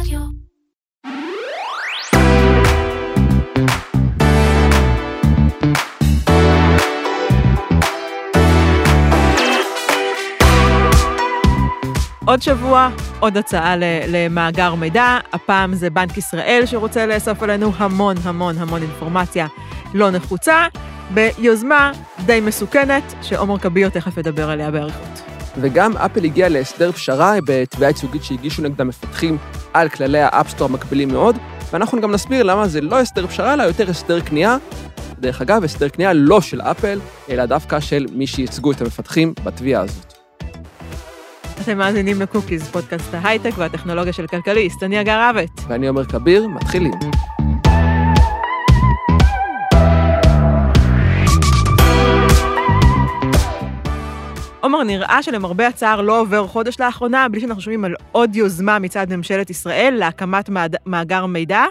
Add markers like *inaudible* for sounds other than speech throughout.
רדיו. עוד שבוע, עוד הצעה למאגר מידע, הפעם זה בנק ישראל שרוצה לאסוף עלינו המון המון המון אינפורמציה לא נחוצה, ביוזמה די מסוכנת, שעומר כביר תכף ידבר עליה באריכות. וגם אפל הגיעה להסדר פשרה בתביעה ייצוגית שהגישו נגד המפתחים על כללי ה App Store המגבילים מאוד, ואנחנו גם נסביר למה זה לא הסדר פשרה, אלא יותר הסדר קנייה. דרך אגב, הסדר קנייה לא של אפל, אלא דווקא של מי שייצגו את המפתחים בתביעה הזאת. אתם מאזינים לקוקיז, פודקאסט ההייטק והטכנולוגיה של כלכליסט, אני הגר רבט. ואני עומר כביר, מתחילים. עומר, נראה שלמרבה הצער לא עובר חודש לאחרונה בלי שאנחנו שומעים על עוד יוזמה מצד ממשלת ישראל להקמת מאד- מאגר מידע,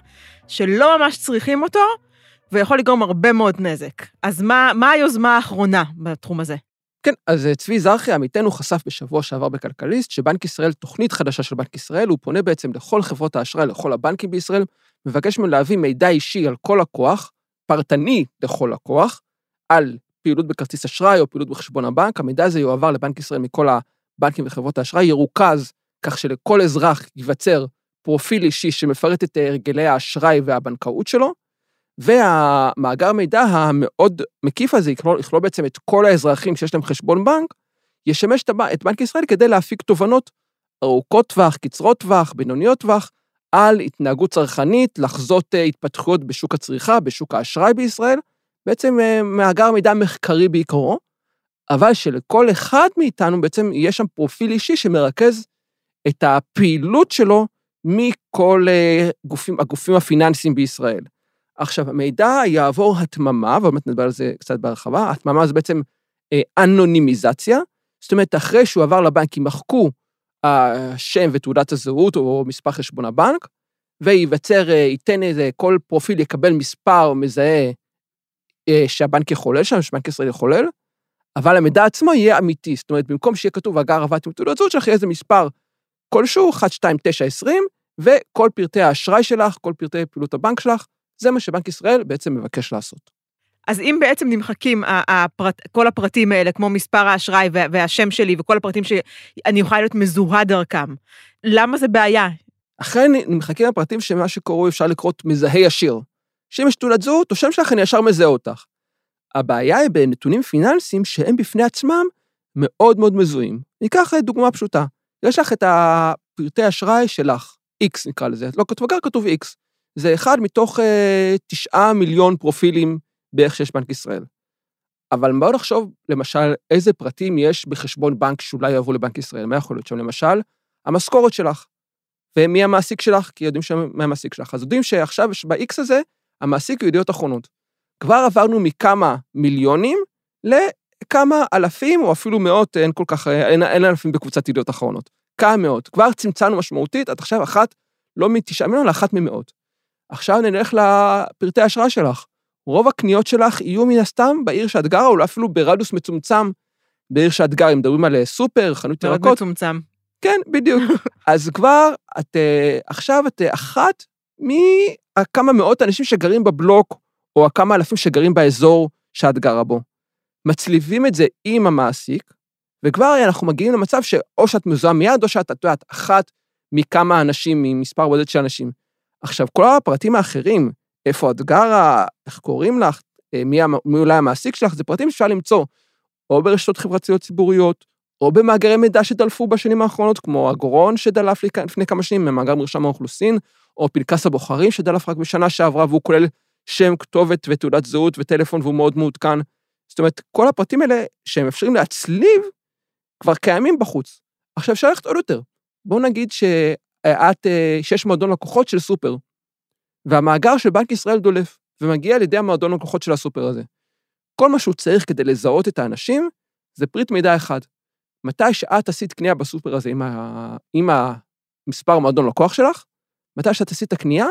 שלא ממש צריכים אותו, ויכול לגרום הרבה מאוד נזק. אז מה, מה היוזמה האחרונה בתחום הזה? כן, אז אה, צבי זרחי, עמיתנו, חשף בשבוע שעבר בכלכליסט, שבנק ישראל, תוכנית חדשה של בנק ישראל, הוא פונה בעצם לכל חברות האשראי, לכל הבנקים בישראל, מבקש מהם להביא מידע אישי על כל לקוח, פרטני לכל לקוח, על פעילות בכרטיס אשראי או פעילות בחשבון הבנק, המידע הזה יועבר לבנק ישראל מכל הבנקים וחברות האשראי, ירוכז כך שלכל אזרח ייווצר פרופיל אישי שמפרט את הרגלי האשראי והבנקאות שלו, והמאגר מידע המאוד מקיף הזה יכלול, יכלול בעצם את כל האזרחים שיש להם חשבון בנק, ישמש את בנק ישראל כדי להפיק תובנות ארוכות טווח, קצרות טווח, בינוניות טווח, על התנהגות צרכנית, לחזות אה, התפתחויות בשוק הצריכה, בשוק האשראי בישראל, בעצם אה, מאגר מידע מחקרי בעיקרו, אבל שלכל אחד מאיתנו בעצם יש שם פרופיל אישי שמרכז את הפעילות שלו מכל אה, גופים, הגופים הפיננסיים בישראל. עכשיו, המידע יעבור התממה, ועוד מעט נדבר על זה קצת בהרחבה, התממה זה בעצם אה, אנונימיזציה, זאת אומרת, אחרי שהוא עבר לבנק, יימחקו השם ותעודת הזהות או מספר חשבון הבנק, וייווצר, ייתן איזה, כל פרופיל יקבל מספר מזהה שהבנק יחולל שם, שבנק ישראל יחולל, אבל המידע עצמו יהיה אמיתי, זאת אומרת, במקום שיהיה כתוב הגר עבדתי עם תעודת זהות שלך, יהיה איזה מספר כלשהו, 1, 2, 9, 20, וכל פרטי האשראי שלך, כל פרטי פעילות הבנק שלך, זה מה שבנק ישראל בעצם מבקש לעשות. אז אם בעצם נמחקים ה- הפרט, כל הפרטים האלה, כמו מספר האשראי וה- והשם שלי וכל הפרטים שאני יכולה להיות מזוהה דרכם, למה זה בעיה? אכן נמחקים הפרטים שמה שקוראים אפשר לקרות מזהה ישיר. שאם יש תעודת זהות או שם שלך, אני ישר מזהה אותך. הבעיה היא בנתונים פיננסיים שהם בפני עצמם מאוד מאוד מזוהים. ניקח דוגמה פשוטה. יש לך את הפרטי אשראי שלך, X נקרא לזה, לא כתוב אגר, כתוב X. זה אחד מתוך אה, תשעה מיליון פרופילים בערך שיש בנק ישראל. אבל בואו נחשוב, למשל, איזה פרטים יש בחשבון בנק שאולי יעברו לבנק ישראל. מה יכול להיות שם? למשל, המשכורת שלך. ומי המעסיק שלך? כי יודעים מי המעסיק שלך. אז יודעים שעכשיו ב-X הזה, המעסיק הוא ידיעות אחרונות. כבר עברנו מכמה מיליונים לכמה אלפים, או אפילו מאות, אין כל כך, אין, אין אלפים בקבוצת ידיעות אחרונות. כמה מאות. כבר צמצמנו משמעותית, עד עכשיו אחת, לא מתשעה מיליון, לאחת ממאות. עכשיו נלך לפרטי ההשראה שלך. רוב הקניות שלך יהיו מן הסתם בעיר שאת גרה, או אפילו ברדיוס מצומצם בעיר שאת גרה. אם מדברים על סופר, חנות מאוד ירקות. מצומצם. כן, בדיוק. *laughs* אז כבר, את אה, עכשיו את אה, אחת מכמה מאות אנשים שגרים בבלוק, או הכמה אלפים שגרים באזור שאת גרה בו. מצליבים את זה עם המעסיק, וכבר אנחנו מגיעים למצב שאו שאת מזוהה מיד, או שאת, את יודעת, אחת מכמה אנשים, ממספר בודד של אנשים. עכשיו, כל הפרטים האחרים, איפה את גרה, איך קוראים לך, אה, מי, מי אולי המעסיק שלך, זה פרטים שאפשר למצוא או ברשתות חברתיות ציבוריות, או במאגרי מידע שדלפו בשנים האחרונות, כמו הגורון שדלף לפני כמה שנים, ממאגר מרשם האוכלוסין, או פנקס הבוחרים שדלף רק בשנה שעברה, והוא כולל שם, כתובת ותעודת זהות וטלפון, והוא מאוד מעודכן. זאת אומרת, כל הפרטים האלה שהם אפשרים להצליב, כבר קיימים בחוץ. עכשיו אפשר ללכת עוד יותר. בואו נגיד שאת, אה, שיש מועדון לקוחות של סופר, והמאגר של בנק ישראל דולף, ומגיע לידי המועדון לקוחות של הסופר הזה. כל מה שהוא צריך כדי לזהות את האנשים, זה פריט מידע אחד. מתי שאת עשית קנייה בסופר הזה עם, ה... עם המספר מועדון לקוח שלך, מתי שאת עשית הקנייה,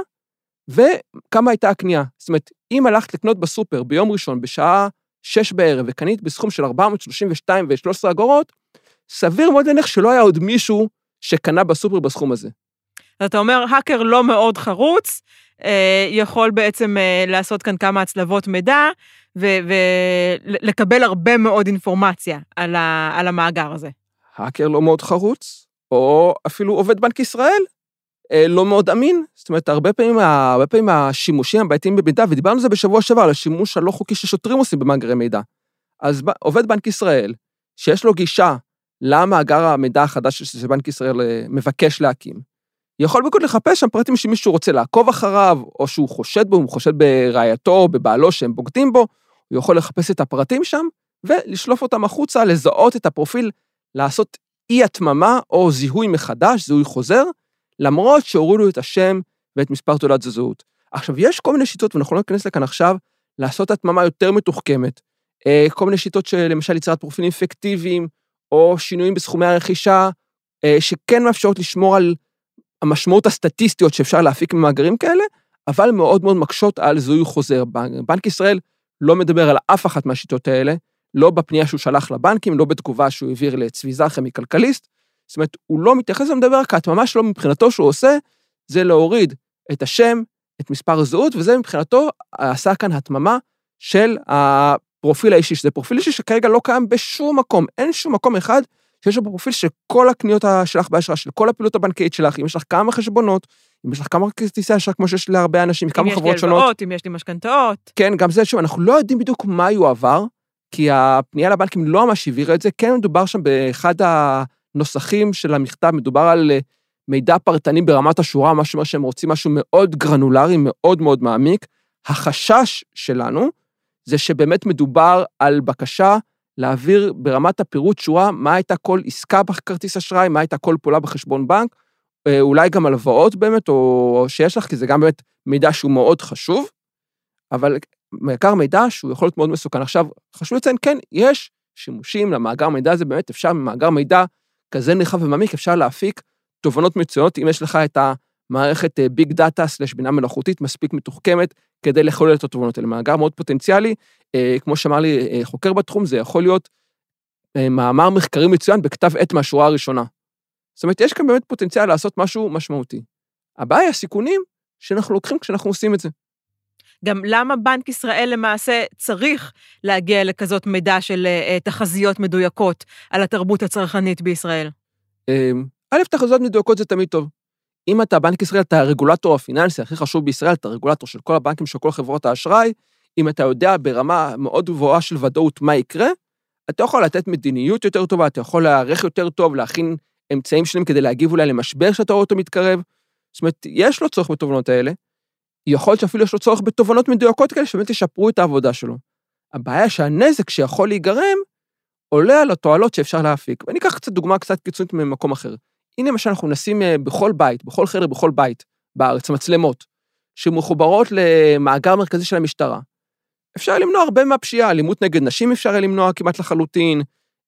וכמה הייתה הקנייה. זאת אומרת, אם הלכת לקנות בסופר ביום ראשון בשעה שש בערב וקנית בסכום של 432 ו-13 אגורות, סביר מאוד להניח שלא היה עוד מישהו שקנה בסופר בסכום הזה. אז אתה אומר, האקר לא מאוד חרוץ, אה, יכול בעצם אה, לעשות כאן כמה הצלבות מידע, ולקבל הרבה מאוד אינפורמציה על, ה, על המאגר הזה. האקר לא מאוד חרוץ, או אפילו עובד בנק ישראל, לא מאוד אמין. זאת אומרת, הרבה פעמים, הרבה פעמים השימושים הבעייתיים במידע, ודיברנו על זה בשבוע שעבר, על השימוש הלא חוקי ששוטרים עושים במאגרי מידע. אז עובד בנק ישראל, שיש לו גישה למאגר המידע החדש שבנק ישראל אה, מבקש להקים, יכול בקוד לחפש שם פרטים שמישהו רוצה לעקוב אחריו, או שהוא חושד בו, הוא חושד ברעייתו בבעלו שהם בוגדים בו, הוא יכול לחפש את הפרטים שם ולשלוף אותם החוצה, לזהות את הפרופיל, לעשות אי-התממה או זיהוי מחדש, זיהוי חוזר, למרות שהורידו את השם ואת מספר תעודת זהות. עכשיו, יש כל מיני שיטות, ואנחנו לא ניכנס לכאן עכשיו, לעשות התממה יותר מתוחכמת. אה, כל מיני שיטות של למשל יצירת פרופילים פיקטיביים, או שינויים בסכומי הרכישה, אה, שכן מאפשרות לשמור על המשמעות הסטטיסטיות שאפשר להפיק ממאגרים כאלה, אבל מאוד מאוד מקשות על זיהוי חוזר. בנק ישראל לא מדבר על אף אחת מהשיטות האלה, לא בפנייה שהוא שלח לבנקים, לא בתגובה שהוא העביר לצבי זרחי מכלכליסט. זאת אומרת, הוא לא מתייחס ומדבר רק, ממש לא מבחינתו שהוא עושה, זה להוריד את השם, את מספר הזהות, וזה מבחינתו עשה כאן התממה של הפרופיל האישי, שזה פרופיל אישי שכרגע לא קיים בשום מקום, אין שום מקום אחד שיש לו פרופיל של כל הקניות שלך באשראי, של כל הפעילות הבנקאית שלך, אם יש לך כמה חשבונות, אם יש לך כמה כרטיסי אשראי כמו שיש להרבה אנשים, כמה חברות שונות. אם יש לי הלוואות, אם יש לי משכנתאות. כן, גם זה, שוב, אנחנו לא יודעים בדיוק מה יועבר, כי הפנייה לבנקים לא ממש הבהירה את זה, כן מדובר שם באחד הנוסחים של המכתב, מדובר על אה, מידע פרטני ברמת השורה, מה שאומר שהם רוצים משהו מאוד גרנולרי, מאוד מאוד מעמיק. החשש שלנו זה שבאמת מדובר על בקשה להעביר ברמת הפירוט שורה מה הייתה כל עסקה בכרטיס אשראי, מה הייתה כל פעולה בחשבון בנק, אה, אולי גם הלוואות באמת, או שיש לך, כי זה גם באמת מידע שהוא מאוד חשוב, אבל בעיקר מידע שהוא יכול להיות מאוד מסוכן. עכשיו, חשוב לציין, כן, יש שימושים למאגר מידע הזה, באמת אפשר ממאגר מידע כזה נרחב ומעמיק, אפשר להפיק תובנות מצוינות, אם יש לך את המערכת ביג דאטה סלש בינה מלאכותית מספיק מתוחכמת, כדי לחולל את התובנות האלה. מאגר מאוד פוטנציאלי, אה, כמו שאמר לי אה, חוקר בתחום, זה יכול להיות אה, מאמר מחקרי מצוין בכתב עת מהשורה הראשונה. זאת אומרת, יש כאן באמת פוטנציאל לעשות משהו משמעותי. הבעיה הסיכונים שאנחנו לוקחים כשאנחנו עושים את זה. גם למה בנק ישראל למעשה צריך להגיע לכזאת מידע של uh, תחזיות מדויקות על התרבות הצרכנית בישראל? א', תחזיות מדויקות זה תמיד טוב. אם אתה, בנק ישראל, אתה הרגולטור הפיננסי הכי חשוב בישראל, אתה הרגולטור של כל הבנקים, של כל חברות האשראי, אם אתה יודע ברמה מאוד גבוהה של ודאות מה יקרה, אתה יכול לתת מדיניות יותר טובה, אתה יכול להיערך יותר טוב, להכין אמצעים שלמים כדי להגיב אולי למשבר שאתה רואה אותו מתקרב. זאת אומרת, יש לו צורך בתובנות האלה. יכול להיות שאפילו יש לו צורך בתובנות מדויקות כאלה שבאמת ישפרו את העבודה שלו. הבעיה שהנזק שיכול להיגרם עולה על התועלות שאפשר להפיק. ואני אקח קצת דוגמה קצת קיצונית ממקום אחר. הנה למשל אנחנו נשים אה, בכל בית, בכל חדר, בכל בית בארץ, מצלמות, שמחוברות למאגר מרכזי של המשטרה. אפשר למנוע הרבה מהפשיעה, אלימות נגד נשים אפשר למנוע כמעט לחלוטין,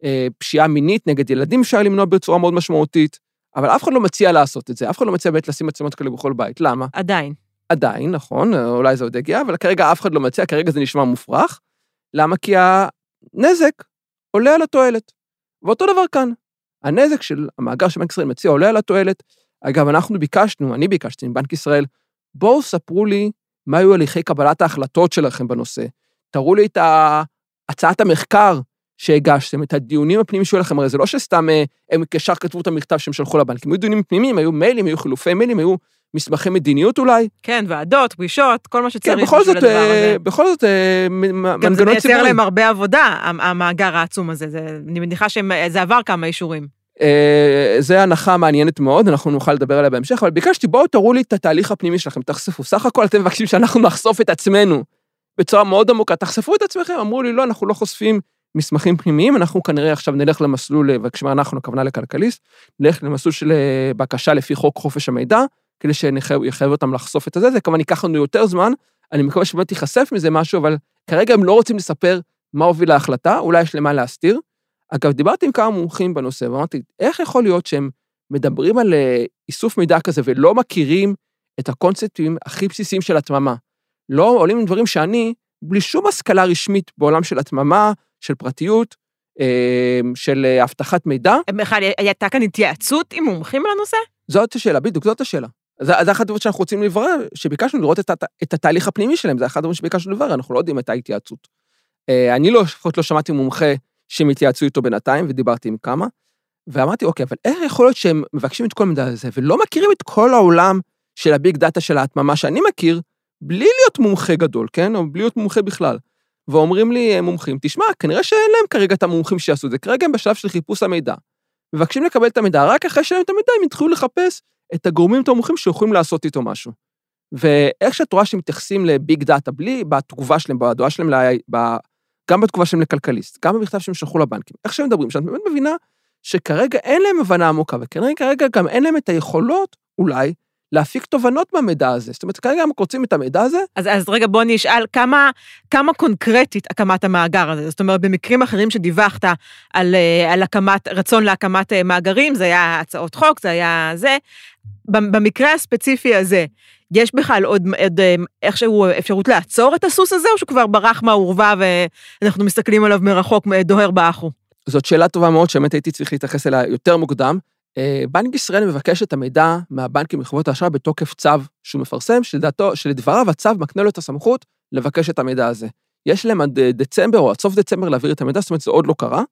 אה, פשיעה מינית נגד ילדים אפשר למנוע בצורה מאוד משמעותית, אבל אף אחד לא מציע לעשות את זה, אף אחד לא מציע באמת לשים מצלמות כאלה בכל בית, למה? עדיין. עדיין, נכון, אולי זה עוד יגיע, אבל כרגע אף אחד לא מציע, כרגע זה נשמע מופרך. למה? כי הנזק עולה על התועלת. ואותו דבר כאן. הנזק של המאגר שבנק ישראל מציע עולה על התועלת. אגב, אנחנו ביקשנו, אני ביקשתי מבנק ישראל, בואו ספרו לי מה היו הליכי קבלת ההחלטות שלכם בנושא. תראו לי את הצעת המחקר שהגשתם, את הדיונים הפנימיים שהיו לכם, הרי זה לא שסתם אה, הם ישר כתבו את המכתב שהם שלחו לבנקים, היו דיונים פנימיים, היו מיילים, היו חילופי מיילים, היו מסמכי מדיניות אולי. כן, ועדות, פגישות, כל מה שצריך כן, בכל זאת, הדבר אה, הזה. בכל זאת, אה, מנגנון ציבורי. גם זה מייצר להם הרבה עבודה, המאגר העצום הזה. זה, אני מניחה שזה עבר כמה אישורים. זה הנחה מעניינת מאוד, אנחנו נוכל לדבר עליה בהמשך, אבל ביקשתי, בואו תראו לי את התהליך הפנימי שלכם, תחשפו. סך הכל אתם מבקשים שאנחנו נחשוף את עצמנו בצורה מאוד עמוקה, תחשפו את עצמכם. אמרו לי, לא, אנחנו לא חושפים מסמכים פנימיים, אנחנו כנראה עכשיו נלך למסלול, וכשמה אנחנו, הכוונה לכלכליסט, נלך למסלול של אה, בקשה לפי חוק חופש המידע, כדי שיחייב אותם לחשוף את הזה, זה כמובן ייקח לנו יותר זמן, אני מקווה שבאמת ייחשף מזה משהו, אבל כרגע הם לא רוצים לספר מה הוביל להחלטה, אולי יש למה להסתיר. אגב, דיברתי עם כמה מומחים בנושא, ואמרתי, איך יכול להיות שהם מדברים על אה, איסוף מידע כזה ולא מכירים את הקונספטים הכי בסיסיים של התממה? לא עולים עם דברים שאני, בלי שום השכלה רשמית בעולם של התממה, של פרטיות, אה, של אה, אבטחת מידע. בכלל, הייתה כאן התייעצות עם מומחים לנושא? זאת השאלה, בדיוק, זאת השאלה. זה, אחת הדברים שאנחנו רוצים לברר, שביקשנו לראות את, את התהליך הפנימי שלהם, זה אחד הדברים שביקשנו לברר, אנחנו לא יודעים את ההתייעצות. אה, אני לא, לפחות לא שמעתי מומחה שהם התייעצו איתו בינתיים, ודיברתי עם כמה, ואמרתי, אוקיי, אבל איך יכול להיות שהם מבקשים את כל המידע הזה, ולא מכירים את כל העולם של ה big data של ההתממה שאני מכיר, בלי להיות מומחה גדול, כן? או בלי להיות מומחה בכלל. ואומרים לי מומחים, תשמע, כנראה שאין להם כרגע את המומחים שיעשו את זה, כרגע הם בשלב של חיפוש המידע. מבקשים לקבל את המידע, רק אחרי שאין להם את המידע הם יתחילו לחפש את הגורמים המומחים שיכולים לעשות איתו משהו. ואיך שאת רואה שהם מתייחסים ל big data, בלי בתגובה שלהם, בהודעה שלהם, ב... גם בתגובה שלהם לכלכליסט, גם במכתב שהם שלחו לבנקים, איך שהם מדברים, שאת באמת מבינה שכרגע אין להם הבנה עמוקה, וכרגע גם אין להם את היכולות, אולי, להפיק תובנות מהמידע הזה. זאת אומרת, כרגע הם רוצים את המידע הזה. אז, אז רגע, בוא נשאל, כמה, כמה קונקרטית הקמת המאגר הזה? זאת אומרת, במקרים אחרים שדיווחת על, אה, על הקמת, רצון להקמת אה, מאגרים, זה היה הצעות חוק, זה היה זה. במקרה הספציפי הזה, יש בכלל עוד, עוד אה, איכשהו אפשרות לעצור את הסוס הזה, או שהוא כבר ברח מהאורווה ואנחנו מסתכלים עליו מרחוק, דוהר באחו? זאת שאלה טובה מאוד, שבאמת הייתי צריך להתייחס אליה יותר מוקדם. אה, בנק ישראל מבקש את המידע מהבנקים מחברות האשראי בתוקף צו שהוא מפרסם, שלדעתו, שלדבריו הצו מקנה לו את הסמכות לבקש את המידע הזה. יש להם עד אה, דצמבר או עד סוף דצמבר להעביר את המידע, זאת אומרת, זה עוד לא קרה,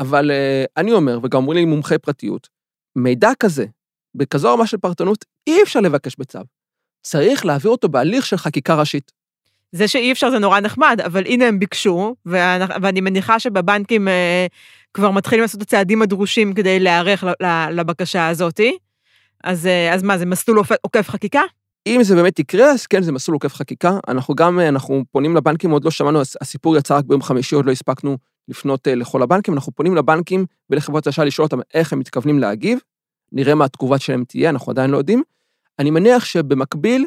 אבל uh, אני אומר, וגם אומרים לי מומחי פרטיות, מידע כזה, בכזו רמה של פרטנות, אי אפשר לבקש בצו. צריך להעביר אותו בהליך של חקיקה ראשית. זה שאי אפשר זה נורא נחמד, אבל הנה הם ביקשו, ואני, מניחה שבבנקים אה, כבר מתחילים לעשות את הצעדים הדרושים כדי להיערך לבקשה הזאת. אז, אה, אז מה, זה מסלול עוקף חקיקה? אם זה באמת יקרה, אז כן, זה מסלול עוקף חקיקה. אנחנו גם, אה, אנחנו פונים לבנקים, עוד לא שמענו, הסיפור יצא רק ביום חמישי, עוד לא הספקנו לפנות אה, לכל הבנקים, אנחנו פונים לבנקים ולחברות האשראי לשאול אותם איך הם מתכוונים להגיב, נראה מה התגובה שלהם תהיה, אנחנו עדיין לא יודעים. אני מניח שבמקביל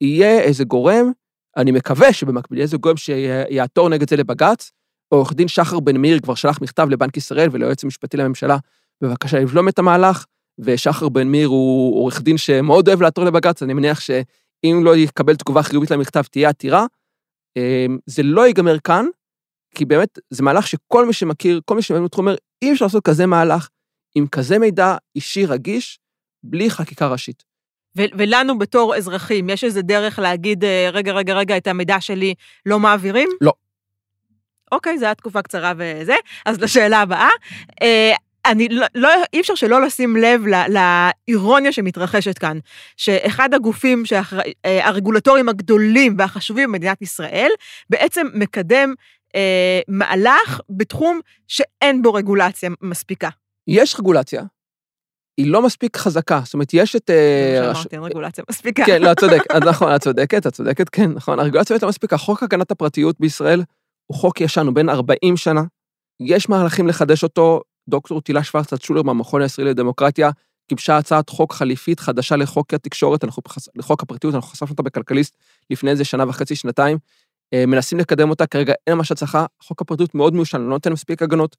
יהיה איזה גורם, אני מקווה שבמקביל יהיה איזה גורם שיעתור נגד זה לבג"ץ, עורך דין שחר בן מאיר כבר שלח מכתב לבנק ישראל וליועץ המשפטי לממשלה בבקשה לבלום את המהלך, ושחר בן מאיר הוא עורך דין שמאוד אוהב לעתור לבג"ץ, אני מניח שאם לא יקבל תגובה חיובית למכתב תהיה עתירה. אמ, זה לא ייגמר כאן, כי באמת זה מהלך שכל מי שמכיר, כל מי שמבין בתחום אומר, אי אפשר לעשות כזה מהלך עם כזה מידע אישי רגיש, בלי חקיקה ראשית. ולנו בתור אזרחים, יש איזה דרך להגיד, אה, רגע, רגע, רגע, את המידע שלי לא מעבירים? לא. אוקיי, זו הייתה תקופה קצרה וזה. אז לשאלה הבאה. אה, אני לא, לא, אי אפשר שלא לשים לב לאירוניה שמתרחשת כאן, שאחד הגופים אה, הרגולטוריים הגדולים והחשובים במדינת ישראל, בעצם מקדם אה, מהלך בתחום שאין בו רגולציה מספיקה. יש רגולציה, היא לא מספיק חזקה, זאת אומרת, יש את... שאמרתי, אין רגולציה מספיקה. כן, לא, את צודקת, נכון, את צודקת, את צודקת, כן, נכון, הרגולציה באמת לא מספיקה. חוק הגנת הפרטיות בישראל הוא חוק ישן, הוא בן 40 שנה. יש מהלכים לחדש אותו. דוקטור תהילה שוורצת שולר מהמכון הישראלי לדמוקרטיה גיבשה הצעת חוק חליפית חדשה לחוק התקשורת, אנחנו, לחוק הפרטיות, אנחנו חשפנו אותה בכלכליסט לפני איזה שנה וחצי, שנתיים. אה, מנסים לקדם אותה, כרגע אין ממש הצלחה. חוק הפרטיות מאוד מיושן, לא נותן מספיק הגנות.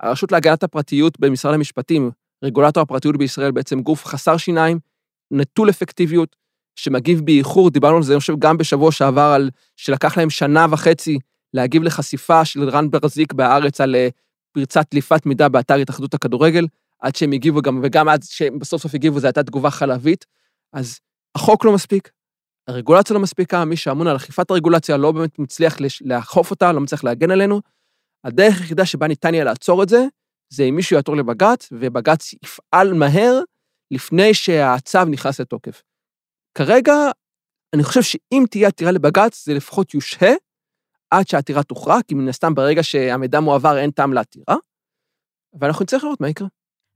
הרשות להגנת הפרטיות במשרד המשפטים, רגולטור הפרטיות בישראל, בעצם גוף חסר שיניים, נטול אפקטיביות, שמגיב באיחור, דיברנו על זה, אני חושב, גם בשבוע שעבר, על שלקח להם שנה וחצי להגיב לחשיפה של רן ברזיק בהארץ על אה, פרצת דליפת מידע באתר התאחדות הכדורגל, עד שהם הגיבו גם, וגם עד שהם בסוף סוף הגיבו, זו הייתה תגובה חלבית. אז החוק לא מספיק, הרגולציה לא מספיקה, מי שאמון על אכיפת הרגולציה לא באמת מצליח לאכוף אותה, לא מצליח להגן עלינו. הדרך היחידה שבה ניתן יהיה לעצור את זה, זה אם מישהו יעתור לבג"ץ, ובג"ץ יפעל מהר לפני שהצו נכנס לתוקף. כרגע, אני חושב שאם תהיה עתירה לבג"ץ, זה לפחות יושהה, עד שהעתירה תוכרע, כי מן הסתם ברגע שהמידע מועבר אין טעם לעתירה, ואנחנו נצטרך לראות מה יקרה.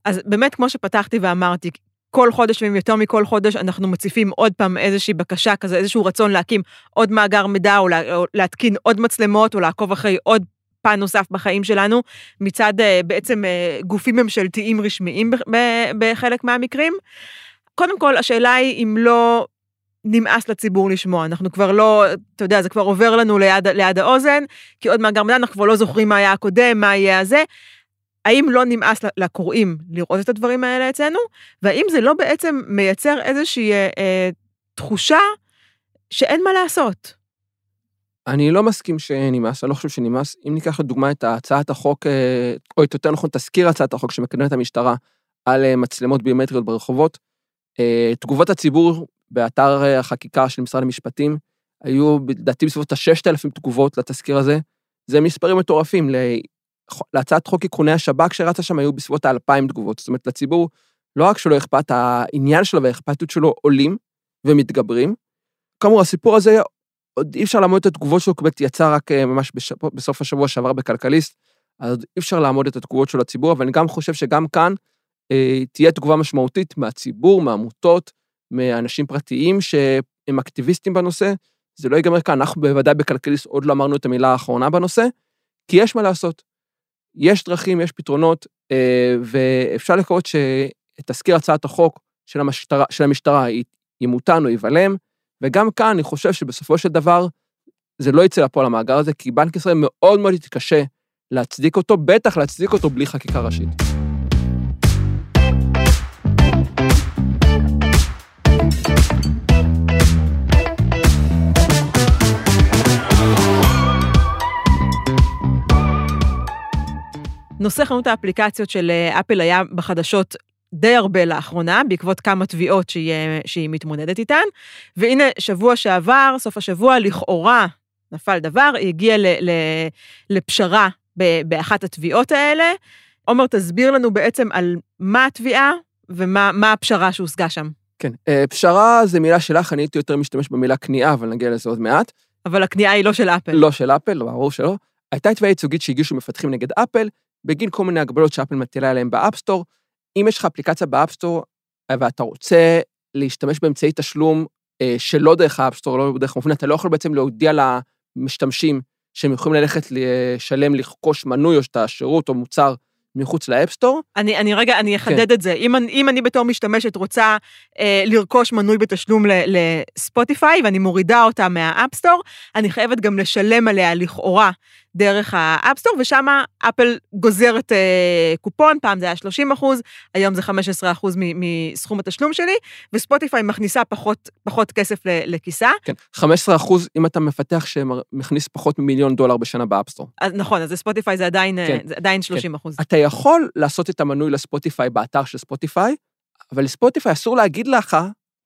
אז באמת, כמו שפתחתי ואמרתי, כל חודש, ואם יותר מכל חודש, אנחנו מציפים עוד פעם איזושהי בקשה כזה, איזשהו רצון להקים עוד מאגר מידע, או, או להתקין עוד מצלמות, או לעקוב אחרי עוד פן נוסף בחיים שלנו, מצד אה, בעצם אה, גופים ממשלתיים רשמיים בחלק מהמקרים. קודם כל, השאלה היא אם לא נמאס לציבור לשמוע, אנחנו כבר לא, אתה יודע, זה כבר עובר לנו ליד, ליד האוזן, כי עוד מאגר מידע אנחנו כבר לא זוכרים מה היה הקודם, מה יהיה הזה. האם לא נמאס לקוראים לראות את הדברים האלה אצלנו, והאם זה לא בעצם מייצר איזושהי אה, אה, תחושה שאין מה לעשות. אני לא מסכים שנמאס, אני לא חושב שנמאס. אם ניקח לדוגמה את הצעת החוק, אה, או את יותר נכון, תזכיר הצעת החוק שמקדמת המשטרה על אה, מצלמות ביומטריות ברחובות, תגובות הציבור באתר החקיקה של משרד המשפטים היו לדעתי בסביבות ה-6,000 תגובות לתזכיר הזה. זה מספרים מטורפים. להצעת חוק איכוני השב"כ שרצה שם היו בסביבות ה-2,000 תגובות. זאת אומרת, לציבור לא רק שלא אכפת, העניין שלו והאכפתיות שלו עולים ומתגברים. כאמור, הסיפור הזה, עוד אי אפשר לעמוד את התגובות שלו, כי יצא רק אה, ממש בסוף השבוע שעבר בכלכליסט, אז אי אפשר לעמוד את התגובות שלו לציבור, אבל אני גם חושב שגם כאן אה, תהיה תגובה משמעותית מהציבור, מעמותות, מאנשים פרטיים שהם אקטיביסטים בנושא. זה לא ייגמר כאן, אנחנו בוודאי בכלכליסט עוד לא אמרנו את המילה האחרונה בנושא, כי יש מה לעשות. יש דרכים, יש פתרונות, אה, ואפשר לקוות שתזכיר הצעת החוק של המשטרה, של המשטרה ימותן או ייבלם, וגם כאן אני חושב שבסופו של דבר זה לא יצא לפועל המאגר הזה, כי בנק ישראל מאוד מאוד יתקשה להצדיק אותו, בטח להצדיק אותו בלי חקיקה ראשית. נושא חנות האפליקציות של אה, אפל היה בחדשות די הרבה לאחרונה, בעקבות כמה תביעות שהיא, שהיא מתמודדת איתן. והנה, שבוע שעבר, סוף השבוע, לכאורה נפל דבר, היא הגיעה ל, ל, לפשרה באחת התביעות האלה. עומר, תסביר לנו בעצם על מה התביעה ומה הפשרה שהושגה שם. כן, אה, פשרה זה מילה שלך, אני הייתי יותר משתמש במילה כניעה, אבל נגיע לזה עוד מעט. אבל הכניעה היא לא של אפל. לא של אפל, ברור שלא. הייתה תביעה ייצוגית שהגישו מפתחים נגד אפל, בגין כל מיני הגבלות שאפל מטילה עליהם ב App Store. אם יש לך אפליקציה ב App Store ואתה רוצה להשתמש באמצעי תשלום אה, שלא דרך ה App Store, לא דרך מופנה, אתה לא יכול בעצם להודיע למשתמשים שהם יכולים ללכת לשלם, לרכוש מנוי או את השירות או מוצר מחוץ ל App Store. אני, אני רגע, אני אחדד כן. את זה. אם, אם אני בתור משתמשת רוצה אה, לרכוש מנוי בתשלום לספוטיפיי ואני מורידה אותה מה App Store, אני חייבת גם לשלם עליה לכאורה דרך ה App Store, ושם אפל גוזרת אה, קופון, פעם זה היה 30 אחוז, היום זה 15 אחוז מסכום התשלום שלי, וספוטיפיי מכניסה פחות, פחות כסף לכיסה. כן, 15 אחוז אם אתה מפתח שמכניס פחות ממיליון דולר בשנה ב App Store. אז, נכון, אז ספוטיפיי זה עדיין, כן, זה עדיין 30 כן. אחוז. אתה יכול לעשות את המנוי לספוטיפיי באתר של ספוטיפיי, אבל לספוטיפיי אסור להגיד לך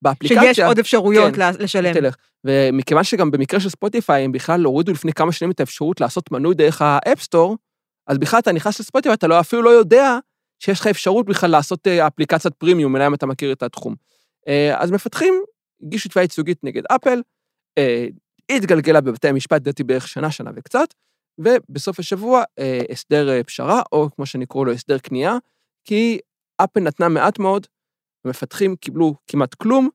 באפליקציה... שיש עוד אפשרויות כן, לשלם. תלך. ומכיוון שגם במקרה של ספוטיפיי, הם בכלל הורידו לפני כמה שנים את האפשרות לעשות מנוי דרך ה App Store, אז בכלל אתה נכנס לספוטיפיי, אתה לא, אפילו לא יודע שיש לך אפשרות בכלל לעשות אה, אפליקציית פרימיום, אלא אם אתה מכיר את התחום. אה, אז מפתחים הגישו תביעה ייצוגית נגד אפל, אה, התגלגלה בבתי המשפט, לדעתי בערך שנה, שנה וקצת, ובסוף השבוע הסדר פשרה, או כמו שאני קורא לו, הסדר קנייה, כי אפל נתנה מעט מאוד, המפתחים קיבלו כמעט כלום,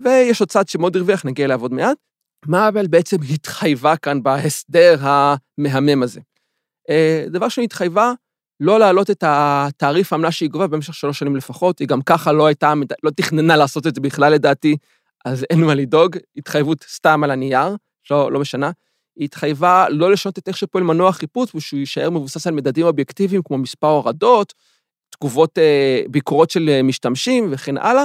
ויש עוד צד שמאוד הרוויח, נגיע אליו עוד מעט. מאבל בעצם התחייבה כאן בהסדר המהמם הזה. אה, דבר שני, התחייבה לא להעלות את התעריף העמלה שהיא גובה במשך שלוש שנים לפחות, היא גם ככה לא הייתה, לא תכננה לעשות את זה בכלל לדעתי, אז אין מה לדאוג, התחייבות סתם על הנייר, לא, לא משנה. היא התחייבה לא לשנות את איך שפועל מנוע חיפוש, ושהוא יישאר מבוסס על מדדים אובייקטיביים כמו מספר הורדות, תגובות, אה, ביקורות של אה, משתמשים וכן הלאה.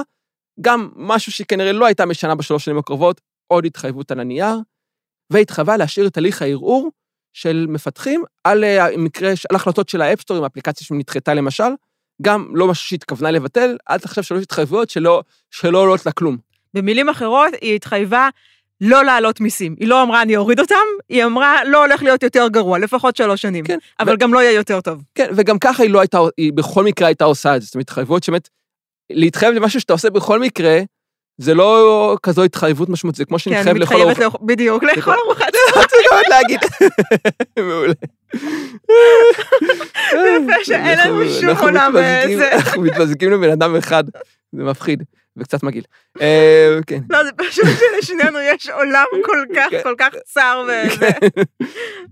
גם משהו שכנראה לא הייתה משנה בשלוש שנים הקרובות, עוד התחייבות על הנייר, והתחייבה להשאיר את הליך הערעור של מפתחים על אה, מקרה, על החלטות של ה App Store, עם אפליקציה שנדחתה למשל, גם לא משהו שהתכוונה לבטל, אל תחשב שלוש התחייבויות שלא עולות לה כלום. במילים אחרות, היא התחייבה לא להעלות מיסים. היא לא אמרה אני אוריד אותם, היא אמרה לא הולך להיות יותר גרוע, לפחות שלוש שנים. כן. אבל ו... גם לא יהיה יותר טוב. כן, וגם ככה היא לא הייתה, היא בכל מקרה הייתה עושה את זה. זאת אומרת, התחייבויות שבאמת, להתחייב למשהו שאתה עושה בכל מקרה, זה לא כזו התחייבות משמעות, זה כמו שנתחייב כן, לכל ארוחת... כן, בדיוק, לאכול ארוחת צהריים. רציתי גם להגיד. *laughs* מעולה. זה יפה שאין לנו שום עולם. אנחנו מתמזגים לבן אדם אחד, זה מפחיד. וקצת מגעיל. אה, כן. לא, זה פשוט שלשנינו יש עולם כל *laughs* כך, כן. כל כך צר ו... *laughs* כן.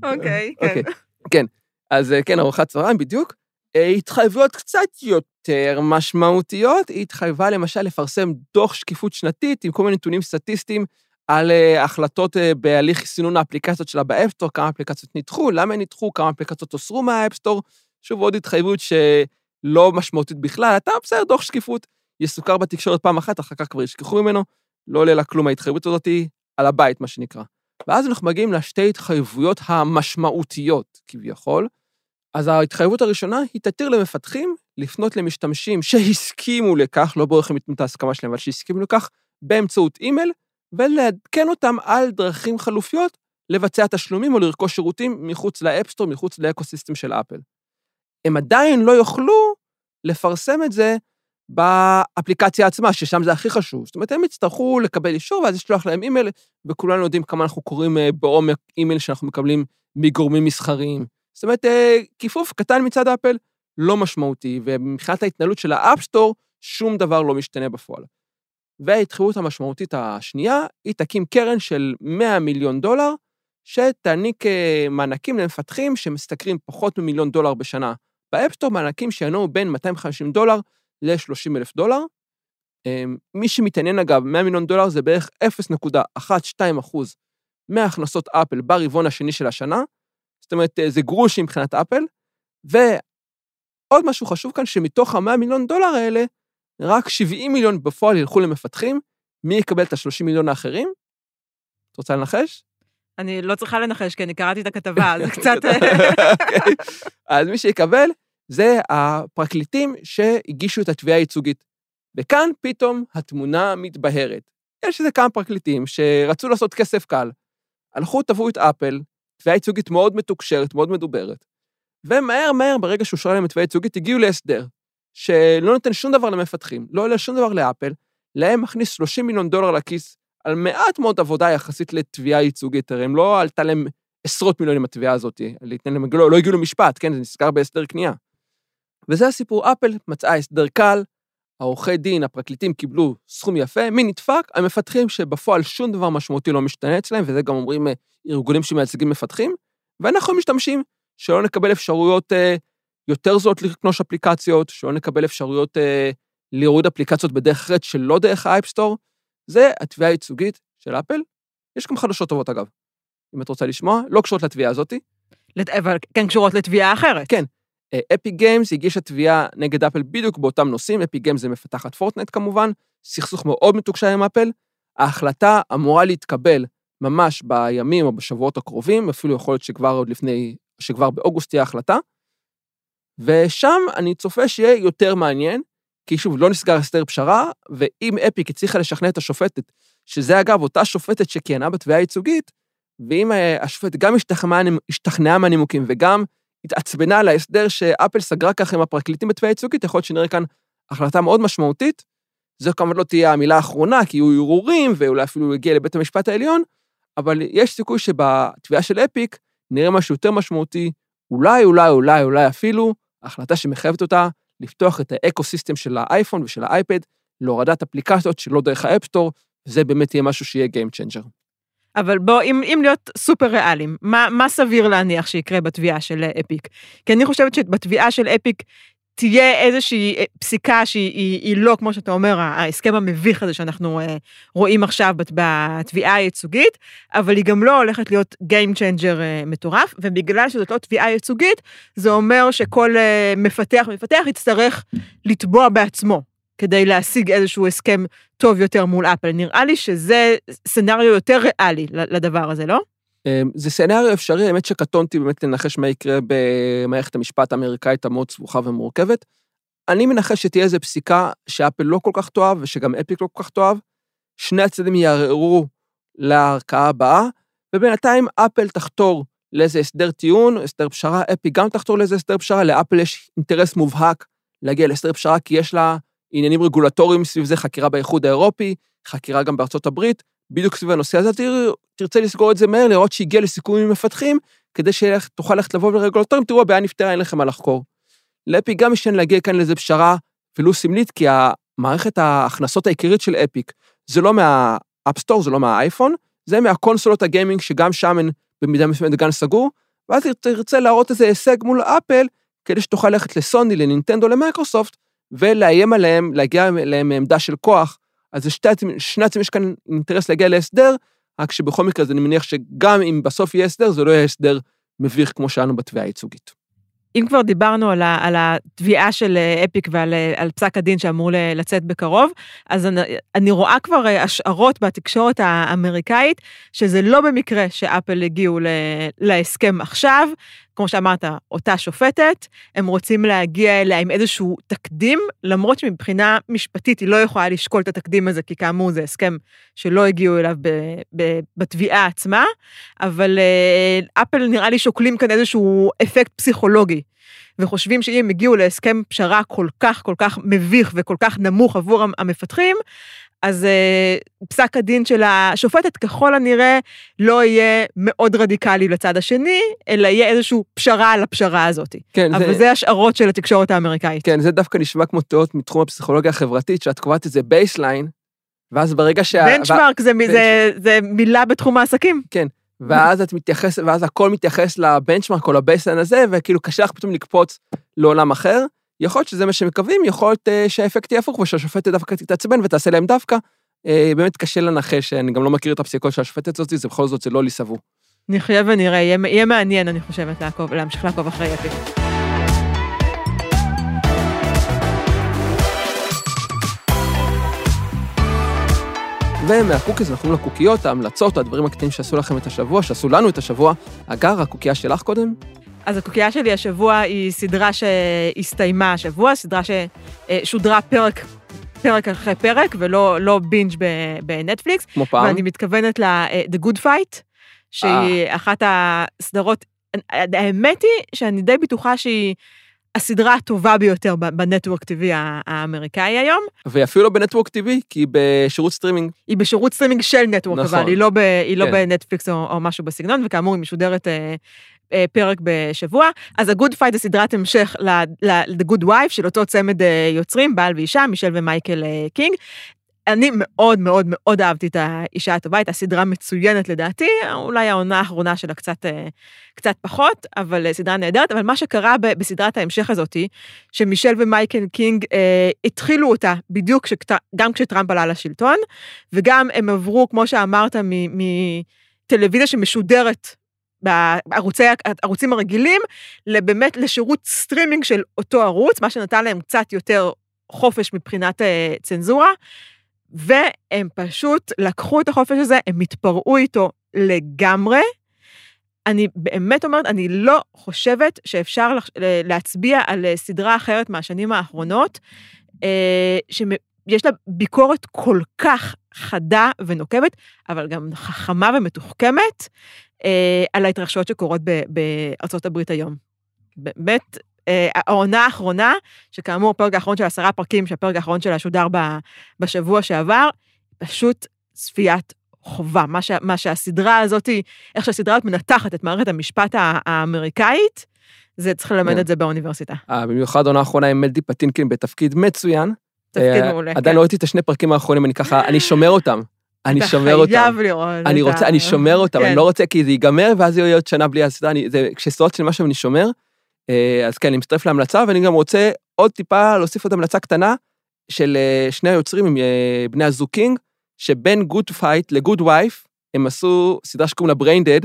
אוקיי, כן. אוקיי, כן, אז אה, כן, ארוחת צהריים בדיוק. אה, התחייבויות קצת יותר משמעותיות, היא התחייבה למשל לפרסם דוח שקיפות שנתית עם כל מיני נתונים סטטיסטיים על החלטות בהליך סינון האפליקציות שלה ב App Store, כמה אפליקציות נדחו, למה הן נדחו, כמה אפליקציות הוסרו מה App Store. שוב, עוד התחייבות שלא משמעותית בכלל, אתה בסדר, דוח שקיפות. יסוקר בתקשורת פעם אחת, אחר כך כבר ישכחו ממנו, לא עולה לה כלום ההתחייבות הזאת על הבית, מה שנקרא. ואז אנחנו מגיעים לשתי התחייבויות המשמעותיות, כביכול. אז ההתחייבות הראשונה היא תתיר למפתחים לפנות למשתמשים שהסכימו לכך, לא ברור איך הם ייתנו את ההסכמה שלהם, אבל שהסכימו לכך, באמצעות אימייל, ולעדכן אותם על דרכים חלופיות לבצע תשלומים או לרכוש שירותים מחוץ ל App Store, מחוץ ל ecosystem של אפל. הם עדיין לא יוכלו לפרסם את זה באפליקציה עצמה, ששם זה הכי חשוב. זאת אומרת, הם יצטרכו לקבל אישור ואז לשלוח להם אימייל, וכולנו יודעים כמה אנחנו קוראים אה, בעומק אימייל שאנחנו מקבלים מגורמים מסחריים. זאת אומרת, אה, כיפוף קטן מצד אפל, לא משמעותי, ומבחינת ההתנהלות של ה App Store, שום דבר לא משתנה בפועל. וההתחייבות המשמעותית השנייה, היא תקים קרן של 100 מיליון דולר, שתעניק אה, מענקים למפתחים שמשתכרים פחות ממיליון דולר בשנה ב App Store, מענקים שינועו בין 250 דולר ל-30 אלף דולר. אמ, מי שמתעניין אגב, 100 מיליון דולר זה בערך 0.12 אחוז מהכנסות אפל ברבעון השני של השנה, זאת אומרת, אה, זה גרוש מבחינת אפל, ועוד משהו חשוב כאן, שמתוך ה-100 מיליון דולר האלה, רק 70 מיליון בפועל ילכו למפתחים, מי יקבל את ה-30 מיליון האחרים? את רוצה לנחש? אני לא צריכה לנחש, כי אני קראתי את הכתבה, זה *laughs* קצת... אוקיי. אז מי שיקבל זה הפרקליטים שהגישו את התביעה הייצוגית. וכאן פתאום התמונה מתבהרת. יש איזה כמה פרקליטים שרצו לעשות כסף קל, הלכו, תבעו את אפל, תביעה ייצוגית מאוד מתוקשרת, מאוד מדוברת, ומהר מהר, ברגע שאושרה להם תביעה ייצוגית, הגיעו להסדר, שלא נותן שום דבר למפתחים, לא עולה שום דבר לאפל, להם מכניס 30 מיליון דולר לכיס על מעט מאוד עבודה יחסית לתביעה ייצוגית, הרי הם לא עלתה להם עשרות מיליונים התביעה הזאת, להם, לא, לא הגיעו למשפט, כן, זה נסגר בהסדר קנייה. וזה הסיפור, אפל מצאה הסדר קל, העורכי דין, הפרקליטים קיבלו סכום יפה, מי נדפק? המפתחים שבפועל שום דבר משמעותי לא משתנה אצלם, וזה גם אומרים אה, ארגונים שמייצגים מפתחים, ואנחנו משתמשים שלא נקבל אפשרויות אה, יותר זולות לקנוש אפליקציות, שלא נקבל אפשרויות אה, להוריד אפליקציות בדרך אחרת שלא דרך האייפסטור, זה התביעה הייצוגית של אפל. יש גם חדשות טובות אגב, אם את רוצה לשמוע, לא קשורות לתביעה הזאת. אבל כן קשורות לתביעה אחרת. כן, Epic Games הגישה תביעה נגד אפל בדיוק באותם נושאים, Epic Games זה מפתחת Fortnite כמובן, סכסוך מאוד מתוקשר עם אפל. ההחלטה אמורה להתקבל ממש בימים או בשבועות הקרובים, אפילו יכול להיות שכבר עוד לפני, שכבר באוגוסט תהיה החלטה. ושם אני צופה שיהיה יותר מעניין, כי שוב, לא נסגר הסדר פשרה, ואם אפיק הצליחה לשכנע את השופטת, שזה אגב אותה שופטת שכיהנה בתביעה הייצוגית, ואם אה, השופטת גם השתכנעה מהנימוקים וגם התעצבנה על ההסדר שאפל סגרה ככה עם הפרקליטים בתביעה ייצוגית, יכול להיות שנראה כאן החלטה מאוד משמעותית. זו כמובן לא תהיה המילה האחרונה, כי יהיו ערעורים, ואולי אפילו יגיע לבית המשפט העליון, אבל יש סיכוי שבתביעה של אפיק נראה משהו יותר משמעותי, אולי, אולי, אולי, אולי אפילו, החלטה שמחייבת אותה לפתוח את ה ecosystem של האייפון ושל האייפד להורדת אפליקציות שלא דרך ה App Store, וזה באמת יהיה משהו שיהיה Game Changer. אבל בוא, אם, אם להיות סופר ריאליים, מה, מה סביר להניח שיקרה בתביעה של Epic? כי אני חושבת שבתביעה של Epic תהיה איזושהי אה, פסיקה שהיא היא, היא לא, כמו שאתה אומר, ההסכם המביך הזה שאנחנו אה, רואים עכשיו בתביעה הייצוגית, אבל היא גם לא הולכת להיות Game Changer uh, מטורף, ובגלל שזאת לא תביעה ייצוגית, זה אומר שכל מפתח מפתח יצטרך לתבוע בעצמו. כדי להשיג איזשהו הסכם טוב יותר מול אפל. נראה לי שזה סצנריו יותר ריאלי לדבר הזה, לא? אמ, זה סצנריו אפשרי, האמת שקטונתי באמת לנחש מה יקרה במערכת המשפט האמריקאית המאוד סבוכה ומורכבת. אני מנחש שתהיה איזו פסיקה שאפל לא כל כך תאהב ושגם אפיק לא כל כך תאהב. שני הצדדים יערערו לערכאה הבאה, ובינתיים אפל תחתור לאיזה הסדר טיעון, הסדר פשרה, אפי גם תחתור לאיזה הסדר פשרה, לאפל יש אינטרס מובהק להגיע להסדר פשרה, כי יש לה עניינים רגולטוריים סביב זה, חקירה באיחוד האירופי, חקירה גם בארצות הברית, בדיוק סביב הנושא הזה, תראה, תרצה לסגור את זה מהר, לראות שהגיע לסיכומים עם מפתחים, כדי שתוכל ללכת לבוא לרגולטורים, תראו, הבעיה נפתרה, אין לכם מה לחקור. לאפי גם יש להגיע כאן לאיזה פשרה, ולו סמלית, כי המערכת ההכנסות העיקרית של Epic, זה לא מה App Store, זה לא מהאייפון, זה מהקונסולות הגיימינג, שגם שם הן במידה מסוימת גן סגור, ואז תרצה להראות איזה הישג מול אפל, כדי שתוכל ללכת לסוני, לנינטנדו, למייקרוסופט, ולאיים עליהם, להגיע אליהם מעמדה של כוח. אז לשני עצמם יש כאן אינטרס להגיע להסדר, רק שבכל מקרה, אז אני מניח שגם אם בסוף יהיה הסדר, זה לא יהיה הסדר מביך כמו שלנו בתביעה הייצוגית. אם כבר דיברנו על, ה, על התביעה של אה, אפיק ועל אה, על פסק הדין שאמור לצאת בקרוב, אז אני, אני רואה כבר אה, השערות בתקשורת האמריקאית, שזה לא במקרה שאפל הגיעו ל, להסכם עכשיו. כמו שאמרת, אותה שופטת, הם רוצים להגיע אליה עם איזשהו תקדים, למרות שמבחינה משפטית היא לא יכולה לשקול את התקדים הזה, כי כאמור זה הסכם שלא הגיעו אליו בתביעה עצמה, אבל אפל נראה לי שוקלים כאן איזשהו אפקט פסיכולוגי. וחושבים שאם הגיעו להסכם פשרה כל כך כל כך מביך וכל כך נמוך עבור המפתחים, אז אה, פסק הדין של השופטת ככל הנראה לא יהיה מאוד רדיקלי לצד השני, אלא יהיה איזושהי פשרה על הפשרה הזאת. כן, אבל זה... זה השערות של התקשורת האמריקאית. כן, זה דווקא נשמע כמו תיאוריות מתחום הפסיכולוגיה החברתית, שאת קובעת איזה baseline, ואז ברגע שה... בנצ'מארק זה, זה, זה מילה בתחום העסקים. כן, ואז את מתייחסת, ואז הכל מתייחס לבנצ'מארק או לבייסליין הזה, וכאילו קשה לך פתאום לקפוץ לעולם אחר. יכול להיות שזה מה שמקווים, יכול להיות uh, שהאפקט יהיה הפוך ושהשופטת דווקא תתעצבן ותעשה להם דווקא. Uh, באמת קשה לנחש, אני גם לא מכיר את הפסיקות של השופטת הזאת, זה בכל זאת זה לא לי סבור. נחיה ונראה, יהיה, יהיה מעניין, אני חושבת, לעקוב, להמשיך לעקוב אחרי אפי. ומהקוקיז אנחנו לקוקיות, ההמלצות, הדברים הקטנים שעשו לכם את השבוע, שעשו לנו את השבוע. הגר, הקוקייה שלך קודם? אז הקוקייה שלי השבוע היא סדרה שהסתיימה השבוע, סדרה ששודרה פרק, פרק אחרי פרק, ולא לא בינג' בנטפליקס. כמו פעם. ואני מתכוונת ל-The Good Fight, שהיא אה. אחת הסדרות, האמת היא שאני די בטוחה שהיא... הסדרה הטובה ביותר ב network TV האמריקאי היום. והיא אפילו לא ב network TV, כי היא בשירות סטרימינג. היא בשירות סטרימינג של network, נכון. אבל היא לא, ב, היא לא כן. לא בנטפליקס או, או משהו בסגנון, וכאמור היא משודרת אה, אה, פרק בשבוע. אז ה-Good Fight זה סדרת המשך ל-The Good Wife של אותו צמד אה, יוצרים, בעל ואישה, מישל ומייקל אה, קינג. אני מאוד מאוד מאוד אהבתי את האישה הטובה, הייתה סדרה מצוינת לדעתי, אולי העונה האחרונה שלה קצת, אה, קצת פחות, אבל אה, סדרה נהדרת. אבל מה שקרה בסדרת ההמשך הזאת, שמישל ומייקל קינג אה, התחילו אותה בדיוק כשת, גם כשטראמפ עלה לשלטון, וגם הם עברו, כמו שאמרת, מטלוויזיה שמשודרת בערוצים הרגילים, באמת לשירות סטרימינג של אותו ערוץ, מה שנתן להם קצת יותר חופש מבחינת אה, צנזורה. והם פשוט לקחו את החופש הזה, הם התפרעו איתו לגמרי. אני באמת אומרת, אני לא חושבת שאפשר להצביע על סדרה אחרת מהשנים האחרונות, אה, שיש לה ביקורת כל כך חדה ונוקבת, אבל גם חכמה ומתוחכמת, אה, על ההתרחשויות שקורות בארצות הברית היום. באמת, אה, העונה האחרונה, שכאמור, הפרק האחרון של עשרה פרקים, שהפרק האחרון שלה שודר בשבוע שעבר, פשוט צפיית חובה. מה, ש, מה שהסדרה הזאת, איך שהסדרה הזאת מנתחת את מערכת המשפט האמריקאית, זה צריך ללמד כן. את זה באוניברסיטה. אה, במיוחד עונה האחרונה עם מלדי פטינקין בתפקיד מצוין. תפקיד מעולה, כן. עדיין לא ראיתי את השני פרקים האחרונים, אני ככה, אני שומר אותם. אני שומר אותם. אתה חייב לראות. אני רוצה, אני שומר אותם, אני כן. לא רוצה כי זה ייגמר, ואז יהיה עוד שנה בלי הסדרה, כשסדרות של משהו אני שומר, אה, אז כן, אני מצטרף להמלצה, ואני גם רוצה עוד טיפה להוסיף עוד המלצה קטנה של אה, שני היוצרים עם אה, בני הזוג קינג, שבין Good Fight ל Good Wife, הם עשו סדרה שקוראים לה BrainDead,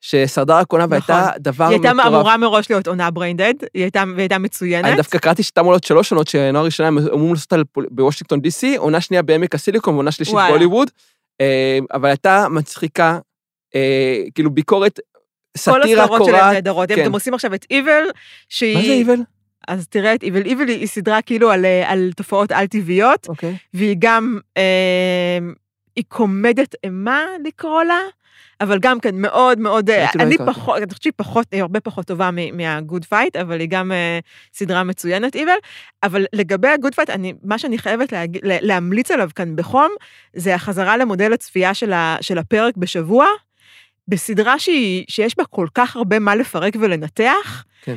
ששרדה רק עונה והייתה נכון. דבר מטורף. היא הייתה אמורה מראש להיות עונה BrainDead, היא הייתה, והייתה מצוינת. אני דווקא קראתי אמורה להיות שלוש עונות, שעונה ראשונה הם אמורים לעשות בוושינגטון די.סי, עונה שנייה בעמק הסיליקון ועונה שלישית בהוליווד, אבל הייתה מצחיקה, כאילו ביקורת סאטירה קורעת. כל הסדרות שלהם נהדרות. כן. הם גם עושים עכשיו את Evil, שהיא... מה זה Evil? אז תראה את Evil. Evil היא סדרה כאילו על, אה, על תופעות על-טבעיות, okay. אוקיי. והיא גם, אה, היא קומדיית אימה לקרוא לה, אבל גם כן מאוד מאוד, אה, אני פחות, אני חושבת שהיא פחות, היא הרבה פחות טובה מה Good Fight, אבל היא גם אה, סדרה מצוינת, Evil. אבל לגבי ה Good Fight, מה שאני חייבת להג, להמליץ עליו כאן בחום, זה החזרה למודל הצפייה של, ה, של הפרק בשבוע. בסדרה שהיא, שיש בה כל כך הרבה מה לפרק ולנתח, כן.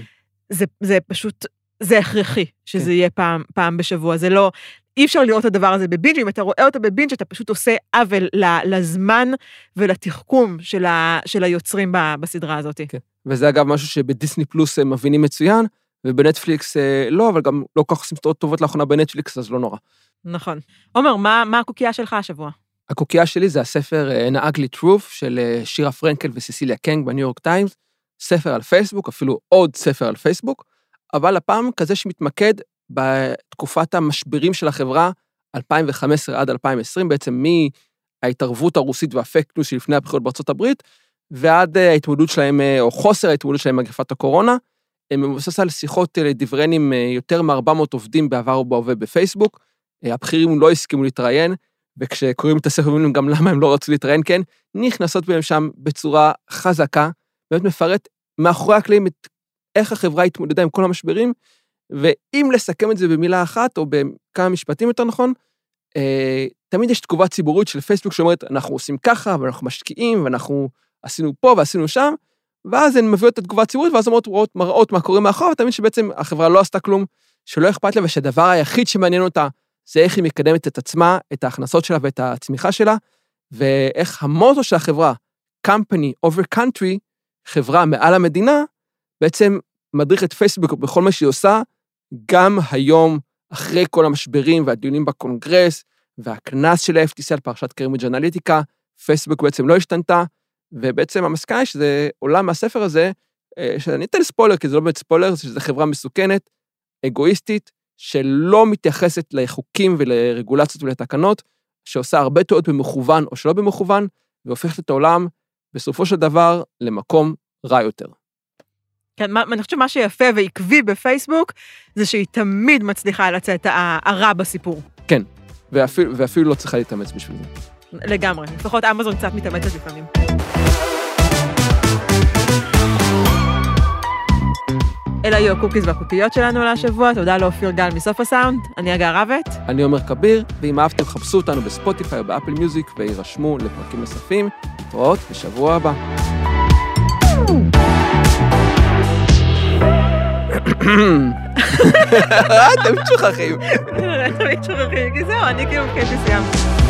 זה, זה פשוט, זה הכרחי שזה כן. יהיה פעם, פעם בשבוע, זה לא, אי אפשר לראות את הדבר הזה בבינג', אם אתה רואה אותו בבינג', אתה פשוט עושה עוול לזמן ולתחכום של, ה, של היוצרים בסדרה הזאת. כן. וזה אגב משהו שבדיסני פלוס הם מבינים מצוין, ובנטפליקס אה, לא, אבל גם לא כל כך עושים סדרות טובות לאחרונה בנטפליקס, אז לא נורא. נכון. עומר, מה, מה הקוקייה שלך השבוע? הקוקייה שלי זה הספר An Ugly Truth של אה, שירה פרנקל וסיסיליה קנג בניו יורק טיימס. ספר על פייסבוק, אפילו עוד ספר על פייסבוק, אבל הפעם כזה שמתמקד בתקופת המשברים של החברה 2015 עד 2020, בעצם מההתערבות הרוסית והפייק ניוז שלפני הבחירות בארצות הברית, ועד אה, ההתמודדות שלהם, אה, או חוסר ההתמודדות שלהם עם מגפת הקורונה. הם מבוסס על שיחות לדבריין עם יותר מ-400 עובדים בעבר ובהווה בפייסבוק. הבכירים לא הסכימו להתראיין, וכשקוראים את הספר אומרים גם למה הם לא רצו להתראיין, כן, נכנסות בהם שם בצורה חזקה, באמת מפרט מאחורי הקלעים את איך החברה התמודדה עם כל המשברים, ואם לסכם את זה במילה אחת, או בכמה משפטים יותר נכון, אה, תמיד יש תגובה ציבורית של פייסבוק שאומרת, אנחנו עושים ככה, ואנחנו משקיעים, ואנחנו עשינו פה ועשינו שם, ואז הן מביאות את התגובה הציבורית, ואז אומרות, מראות, מראות מה קורה מאחור, ותמיד שבעצם החברה לא עשתה כלום, שלא אכפת לה, ושהדבר היחיד שמעניין אותה זה איך היא מקדמת את עצמה, את ההכנסות שלה ואת הצמיחה שלה, ואיך המוטו של החברה, company over country, חברה מעל המדינה, בעצם מדריך את פייסבוק בכל מה שהיא עושה, גם היום, אחרי כל המשברים והדיונים בקונגרס, והקנס של ה-FTC על פרשת קיימברידג' אנליטיקה, פייסבוק בעצם לא השתנתה, ובעצם המסקנה היא שזה עולה מהספר הזה, אה, שאני אתן ספוילר, כי זה לא באמת ספוילר, שזו חברה מסוכנת, אגואיסטית, שלא מתייחסת לחוקים ולרגולציות ולתקנות, שעושה הרבה טעות במכוון או שלא במכוון, והופכת את העולם, בסופו של דבר, למקום רע יותר. כן, מה, אני חושבת שמה שיפה ועקבי בפייסבוק, זה שהיא תמיד מצליחה לצאת הרע בסיפור. כן, ואפילו, ואפילו לא צריכה להתאמץ בשביל זה. לגמרי, לפחות אמזון קצת מתאמצת לפעמים. אלה היו הקוקיז והקוקיות שלנו להשבוע, תודה לאופיר גל מסוף הסאונד, אני הגר רבט. אני עומר כביר, ואם אהבתם חפשו אותנו בספוטיפיי או באפל מיוזיק והירשמו לפרקים נוספים. להתראות בשבוע הבא. תמיד שוכחים. *laughs* תמיד שוכחים, כי זהו, אני כאילו מבחינתי סיימתי.